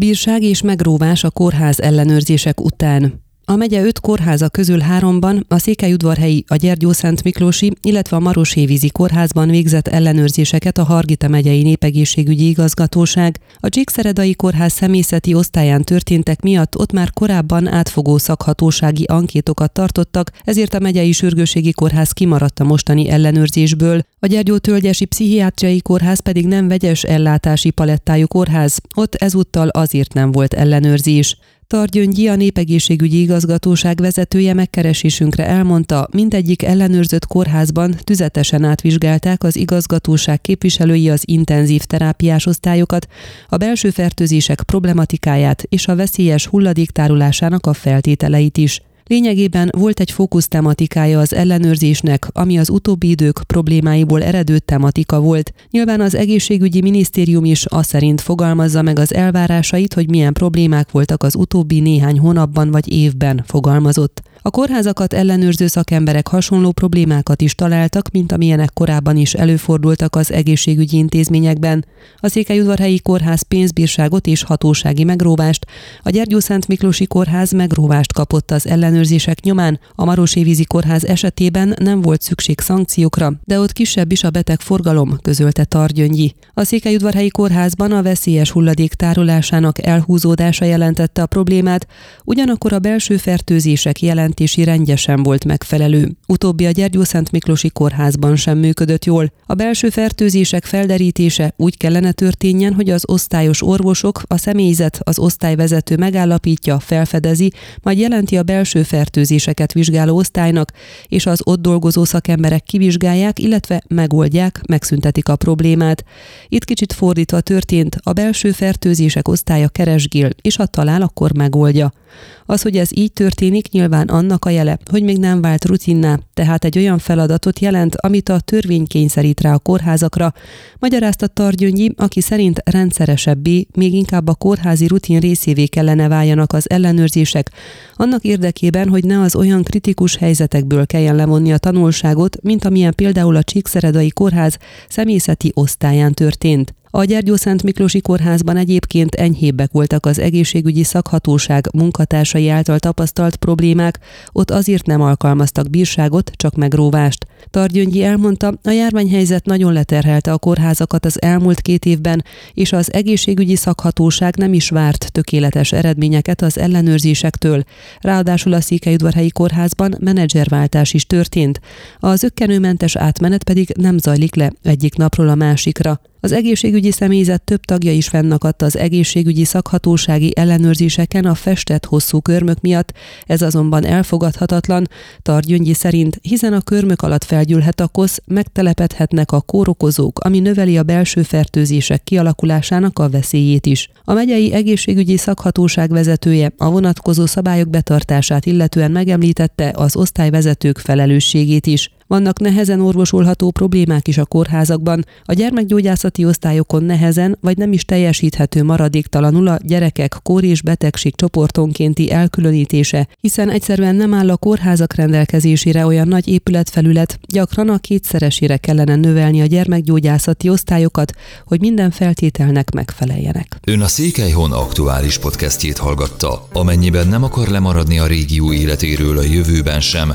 Bírság és megróvás a kórház ellenőrzések után. A megye öt kórháza közül háromban, a Székelyudvarhelyi, a Gyergyó Szent Miklósi, illetve a Marosévízi kórházban végzett ellenőrzéseket a Hargita megyei népegészségügyi igazgatóság. A Csíkszeredai kórház személyzeti osztályán történtek miatt ott már korábban átfogó szakhatósági ankétokat tartottak, ezért a megyei sürgőségi kórház kimaradt a mostani ellenőrzésből. A Gyergyó Tölgyesi Pszichiátriai Kórház pedig nem vegyes ellátási palettájú kórház, ott ezúttal azért nem volt ellenőrzés. Targyöngyi, a népegészségügyi igazgatóság vezetője megkeresésünkre elmondta, mindegyik ellenőrzött kórházban tüzetesen átvizsgálták az igazgatóság képviselői az intenzív terápiás osztályokat, a belső fertőzések problematikáját és a veszélyes hulladéktárolásának a feltételeit is. Lényegében volt egy fókusz tematikája az ellenőrzésnek, ami az utóbbi idők problémáiból eredő tematika volt. Nyilván az egészségügyi minisztérium is azt szerint fogalmazza meg az elvárásait, hogy milyen problémák voltak az utóbbi néhány hónapban vagy évben fogalmazott. A kórházakat ellenőrző szakemberek hasonló problémákat is találtak, mint amilyenek korábban is előfordultak az egészségügyi intézményekben. A Székelyudvarhelyi Kórház pénzbírságot és hatósági megróvást, a Gyergyó Szent Miklósi Kórház megróvást kapott az ellenőrzések nyomán, a Marosévízi Kórház esetében nem volt szükség szankciókra, de ott kisebb is a beteg forgalom, közölte Targyöngyi. A Székelyudvarhelyi Kórházban a veszélyes hulladék tárolásának elhúzódása jelentette a problémát, ugyanakkor a belső fertőzések jelent jelentési rendje sem volt megfelelő. Utóbbi a Gyergyó Szent Miklósi kórházban sem működött jól. A belső fertőzések felderítése úgy kellene történjen, hogy az osztályos orvosok, a személyzet, az osztályvezető megállapítja, felfedezi, majd jelenti a belső fertőzéseket vizsgáló osztálynak, és az ott dolgozó szakemberek kivizsgálják, illetve megoldják, megszüntetik a problémát. Itt kicsit fordítva történt, a belső fertőzések osztálya keresgél, és ha talál, akkor megoldja. Az, hogy ez így történik, nyilván annak a jele, hogy még nem vált rutinná, tehát egy olyan feladatot jelent, amit a törvény kényszerít rá a kórházakra, magyarázta Targyöngyi, aki szerint rendszeresebbé, még inkább a kórházi rutin részévé kellene váljanak az ellenőrzések, annak érdekében, hogy ne az olyan kritikus helyzetekből kelljen levonni a tanulságot, mint amilyen például a Csíkszeredai Kórház személyzeti osztályán történt. A Gyergyó Szent Miklósi Kórházban egyébként enyhébbek voltak az egészségügyi szakhatóság munkatársai által tapasztalt problémák, ott azért nem alkalmaztak bírságot, csak megróvást. Targyöngyi elmondta, a járványhelyzet nagyon leterhelte a kórházakat az elmúlt két évben, és az egészségügyi szakhatóság nem is várt tökéletes eredményeket az ellenőrzésektől. Ráadásul a Székelyudvarhelyi Kórházban menedzserváltás is történt. Az ökkenőmentes átmenet pedig nem zajlik le egyik napról a másikra. Az egészségügyi személyzet több tagja is fennakadt az egészségügyi szakhatósági ellenőrzéseken a festett hosszú körmök miatt, ez azonban elfogadhatatlan, Targyöngyi szerint, hiszen a körmök alatt felgyűlhet a kosz, megtelepedhetnek a kórokozók, ami növeli a belső fertőzések kialakulásának a veszélyét is. A megyei egészségügyi szakhatóság vezetője a vonatkozó szabályok betartását illetően megemlítette az osztályvezetők felelősségét is. Vannak nehezen orvosolható problémák is a kórházakban, a gyermekgyógyászati osztályokon nehezen vagy nem is teljesíthető maradéktalanul a gyerekek kór és betegség csoportonkénti elkülönítése, hiszen egyszerűen nem áll a kórházak rendelkezésére olyan nagy épületfelület, gyakran a kétszeresére kellene növelni a gyermekgyógyászati osztályokat, hogy minden feltételnek megfeleljenek. Ön a Székelyhon aktuális podcastjét hallgatta. Amennyiben nem akar lemaradni a régió életéről a jövőben sem,